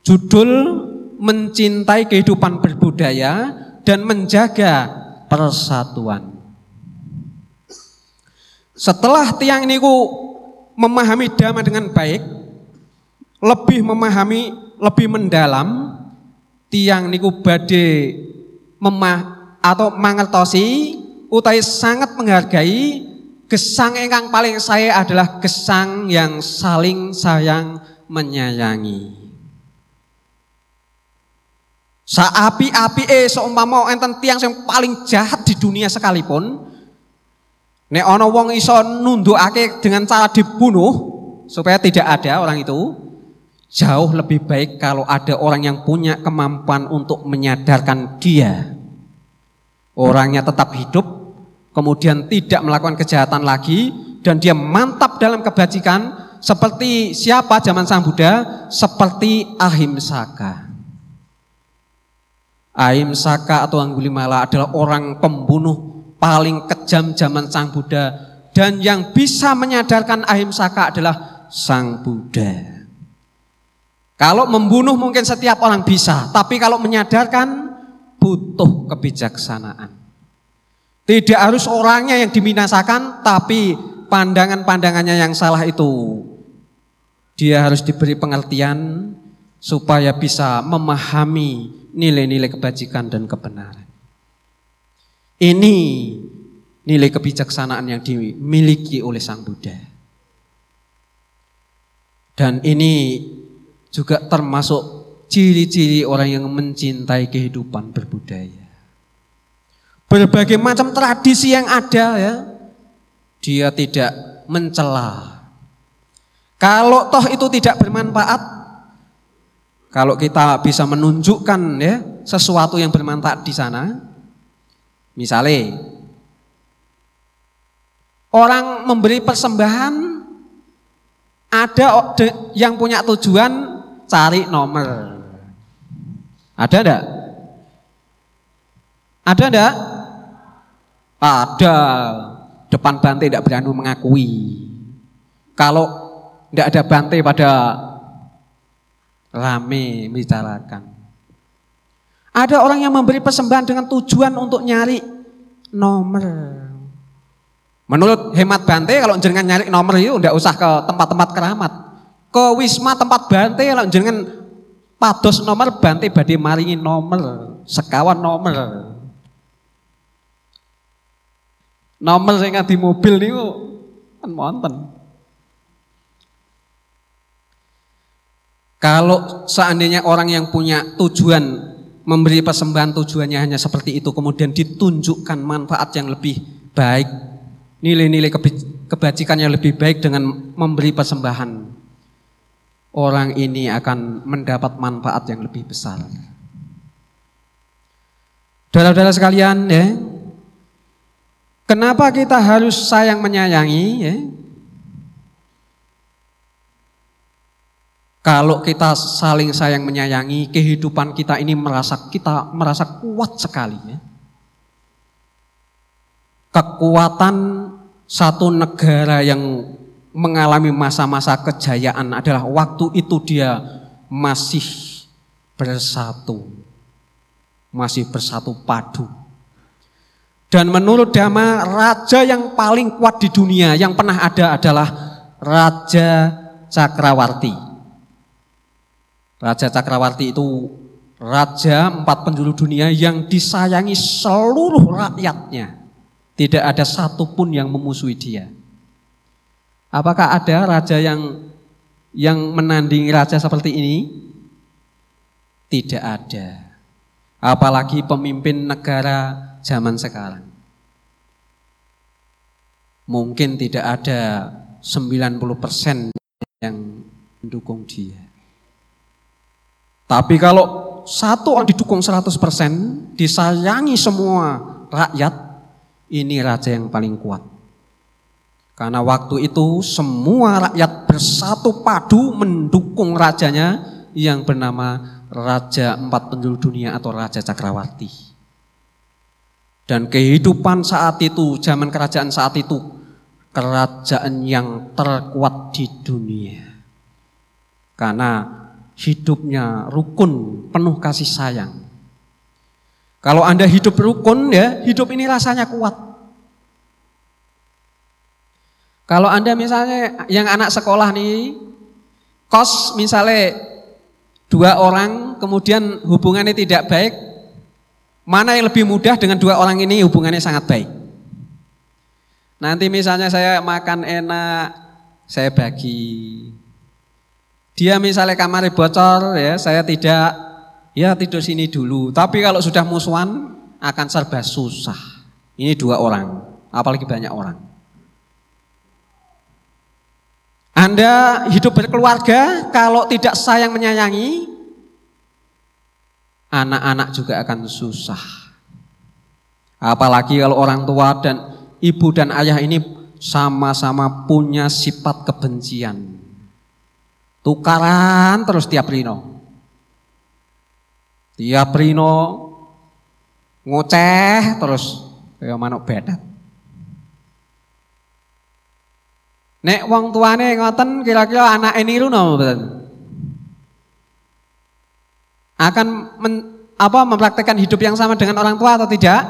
judul mencintai kehidupan berbudaya dan menjaga persatuan. Setelah tiang ini ku memahami dhamma dengan baik, lebih memahami, lebih mendalam, tiang niku badhe memah atau mangertosi utai sangat menghargai gesang ingkang paling saya adalah gesang yang saling sayang menyayangi. Saapi-api eh seumpama enten tiang yang paling jahat di dunia sekalipun, nek ana wong iso nundukake dengan cara dibunuh supaya tidak ada orang itu, jauh lebih baik kalau ada orang yang punya kemampuan untuk menyadarkan dia. Orangnya tetap hidup, kemudian tidak melakukan kejahatan lagi dan dia mantap dalam kebajikan seperti siapa zaman Sang Buddha? Seperti Ahimsaka. Ahimsaka atau Anggulimala adalah orang pembunuh paling kejam zaman Sang Buddha dan yang bisa menyadarkan Ahimsaka adalah Sang Buddha. Kalau membunuh mungkin setiap orang bisa, tapi kalau menyadarkan butuh kebijaksanaan. Tidak harus orangnya yang diminasakan, tapi pandangan-pandangannya yang salah itu. Dia harus diberi pengertian supaya bisa memahami nilai-nilai kebajikan dan kebenaran. Ini nilai kebijaksanaan yang dimiliki oleh Sang Buddha. Dan ini juga termasuk ciri-ciri orang yang mencintai kehidupan berbudaya berbagai macam tradisi yang ada ya. Dia tidak mencela. Kalau toh itu tidak bermanfaat, kalau kita bisa menunjukkan ya sesuatu yang bermanfaat di sana, misalnya orang memberi persembahan ada yang punya tujuan cari nomor. Ada enggak? Ada enggak? Ada depan Bante tidak berani mengakui. Kalau tidak ada Bante pada rame membicarakan. Ada orang yang memberi persembahan dengan tujuan untuk nyari nomor. Menurut hemat Bante kalau jenengan nyari nomor itu tidak usah ke tempat-tempat keramat. Ke wisma tempat Bante kalau jenengan pados nomor Bante badhe maringi nomor. Sekawan nomor. Nomor sing di mobil niku kan wonten. Kalau seandainya orang yang punya tujuan memberi persembahan tujuannya hanya seperti itu, kemudian ditunjukkan manfaat yang lebih baik, nilai-nilai kebajikan yang lebih baik dengan memberi persembahan, orang ini akan mendapat manfaat yang lebih besar. Saudara-saudara sekalian, ya, kenapa kita harus sayang menyayangi? Ya? Kalau kita saling sayang menyayangi, kehidupan kita ini merasa kita merasa kuat sekali. Ya. Kekuatan satu negara yang mengalami masa-masa kejayaan adalah waktu itu dia masih bersatu, masih bersatu padu. Dan menurut Dhamma, raja yang paling kuat di dunia yang pernah ada adalah Raja Cakrawarti. Raja Cakrawarti itu raja empat penjuru dunia yang disayangi seluruh rakyatnya. Tidak ada satupun yang memusuhi dia. Apakah ada raja yang yang menandingi raja seperti ini? Tidak ada. Apalagi pemimpin negara zaman sekarang. Mungkin tidak ada 90% yang mendukung dia. Tapi kalau satu orang didukung 100%, disayangi semua rakyat, ini raja yang paling kuat. Karena waktu itu semua rakyat bersatu padu mendukung rajanya yang bernama Raja Empat Penjuru Dunia atau Raja Cakrawarti. Dan kehidupan saat itu, zaman kerajaan saat itu, kerajaan yang terkuat di dunia. Karena hidupnya rukun, penuh kasih sayang. Kalau Anda hidup rukun ya, hidup ini rasanya kuat. Kalau Anda misalnya yang anak sekolah nih, kos misalnya dua orang kemudian hubungannya tidak baik, mana yang lebih mudah dengan dua orang ini hubungannya sangat baik. Nanti misalnya saya makan enak, saya bagi dia misalnya kamar bocor ya, saya tidak ya tidur sini dulu. Tapi kalau sudah musuhan akan serba susah. Ini dua orang, apalagi banyak orang. Anda hidup berkeluarga kalau tidak sayang menyayangi anak-anak juga akan susah. Apalagi kalau orang tua dan ibu dan ayah ini sama-sama punya sifat kebencian. Tukaran terus tiap rino. Tiap rino ngoceh terus kayak manuk bedat. Nek wong tuane ngoten kira-kira anak ini runo betul. Akan men, apa mempraktekkan hidup yang sama dengan orang tua atau tidak?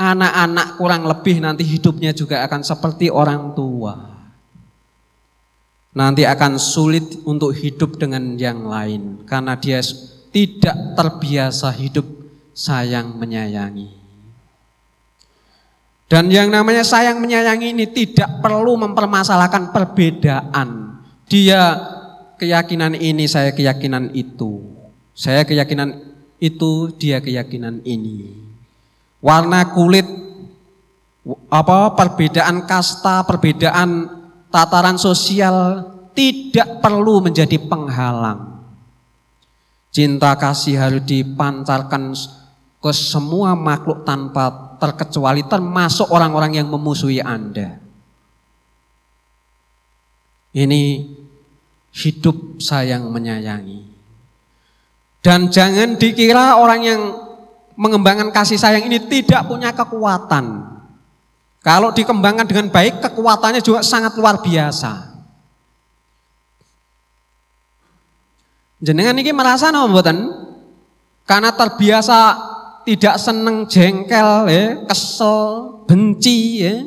Anak-anak kurang lebih nanti hidupnya juga akan seperti orang tua nanti akan sulit untuk hidup dengan yang lain karena dia tidak terbiasa hidup sayang menyayangi. Dan yang namanya sayang menyayangi ini tidak perlu mempermasalahkan perbedaan. Dia keyakinan ini, saya keyakinan itu. Saya keyakinan itu, dia keyakinan ini. Warna kulit apa perbedaan kasta, perbedaan tataran sosial tidak perlu menjadi penghalang. Cinta kasih harus dipancarkan ke semua makhluk tanpa terkecuali termasuk orang-orang yang memusuhi Anda. Ini hidup sayang menyayangi. Dan jangan dikira orang yang mengembangkan kasih sayang ini tidak punya kekuatan. Kalau dikembangkan dengan baik, kekuatannya juga sangat luar biasa. Jenengan ini merasa no mboten? Karena terbiasa tidak seneng jengkel ya, kesel, benci ya.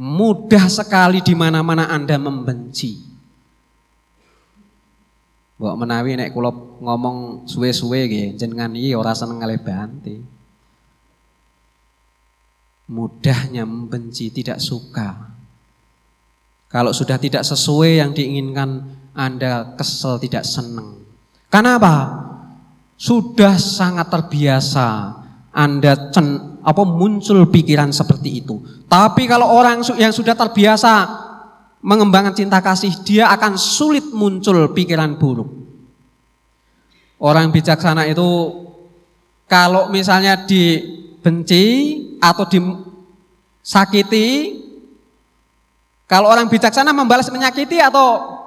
Mudah sekali di mana-mana Anda membenci. Mbok menawi nek kula ngomong suwe-suwe nggih jenengan iki ora seneng kalih Banti. Mudahnya membenci, tidak suka. Kalau sudah tidak sesuai yang diinginkan, Anda kesel, tidak senang. Karena apa? Sudah sangat terbiasa Anda cen, apa muncul pikiran seperti itu. Tapi kalau orang yang sudah terbiasa mengembangkan cinta kasih, dia akan sulit muncul pikiran buruk. Orang bijaksana itu kalau misalnya dibenci atau disakiti, kalau orang bijaksana membalas menyakiti atau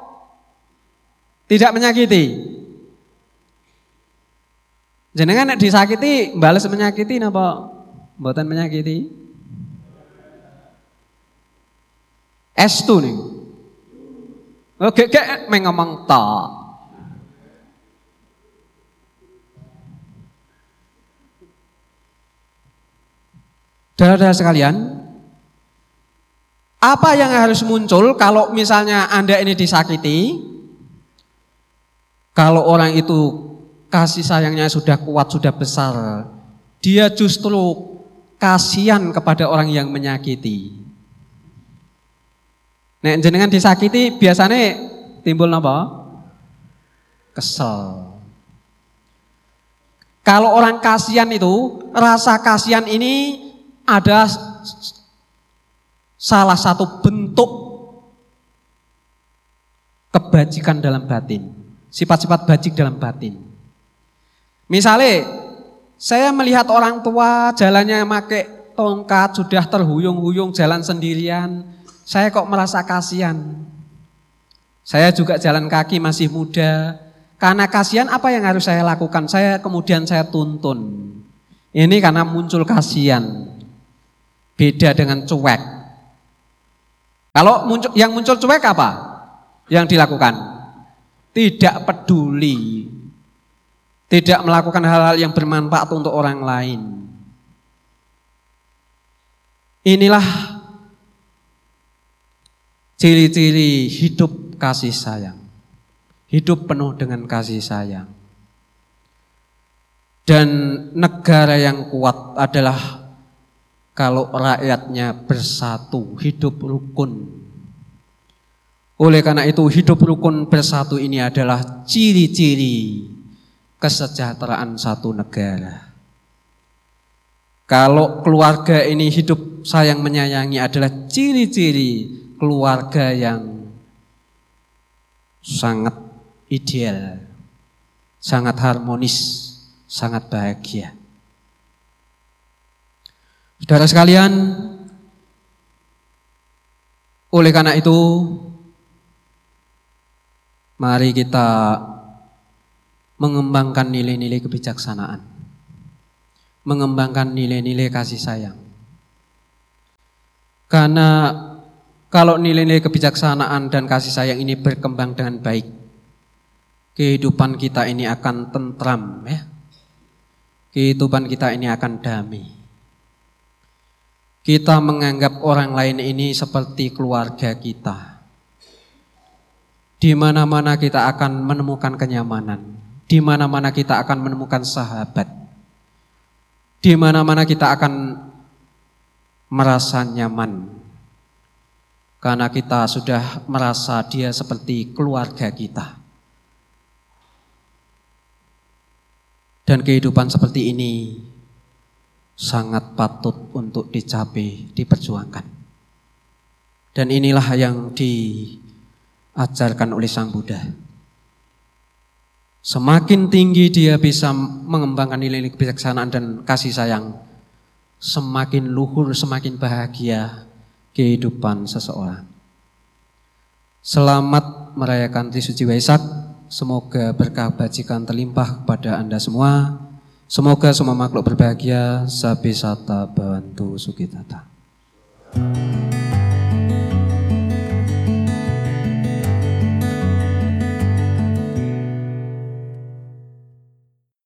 tidak menyakiti? Jenengan disakiti, balas menyakiti napa? Mboten menyakiti? Estu nih. Oke, kayak mengomong tak. Saudara sekalian, apa yang harus muncul kalau misalnya Anda ini disakiti? Kalau orang itu kasih sayangnya sudah kuat, sudah besar, dia justru kasihan kepada orang yang menyakiti. Nek jenengan disakiti biasanya timbul apa? Kesel. Kalau orang kasihan itu, rasa kasihan ini ada salah satu bentuk kebajikan dalam batin. Sifat-sifat bajik dalam batin. Misalnya, saya melihat orang tua jalannya pakai tongkat, sudah terhuyung-huyung jalan sendirian, saya kok merasa kasihan. Saya juga jalan kaki masih muda. Karena kasihan apa yang harus saya lakukan? Saya kemudian saya tuntun. Ini karena muncul kasihan. Beda dengan cuek. Kalau muncul, yang muncul cuek apa? Yang dilakukan? Tidak peduli. Tidak melakukan hal-hal yang bermanfaat untuk orang lain. Inilah Ciri-ciri hidup kasih sayang. Hidup penuh dengan kasih sayang. Dan negara yang kuat adalah kalau rakyatnya bersatu, hidup rukun. Oleh karena itu hidup rukun bersatu ini adalah ciri-ciri kesejahteraan satu negara. Kalau keluarga ini hidup sayang menyayangi adalah ciri-ciri keluarga yang sangat ideal, sangat harmonis, sangat bahagia. Saudara sekalian, oleh karena itu, mari kita mengembangkan nilai-nilai kebijaksanaan, mengembangkan nilai-nilai kasih sayang. Karena kalau nilai-nilai kebijaksanaan dan kasih sayang ini berkembang dengan baik, kehidupan kita ini akan tentram ya. Kehidupan kita ini akan damai. Kita menganggap orang lain ini seperti keluarga kita. Di mana-mana kita akan menemukan kenyamanan. Di mana-mana kita akan menemukan sahabat. Di mana-mana kita akan merasa nyaman karena kita sudah merasa dia seperti keluarga kita. Dan kehidupan seperti ini sangat patut untuk dicapai, diperjuangkan. Dan inilah yang diajarkan oleh Sang Buddha. Semakin tinggi dia bisa mengembangkan nilai-nilai kebijaksanaan dan kasih sayang, semakin luhur, semakin bahagia kehidupan seseorang. Selamat merayakan Trisuci Waisak. Semoga berkah bajikan terlimpah kepada Anda semua. Semoga semua makhluk berbahagia. Sabi sata bantu sukitata. thank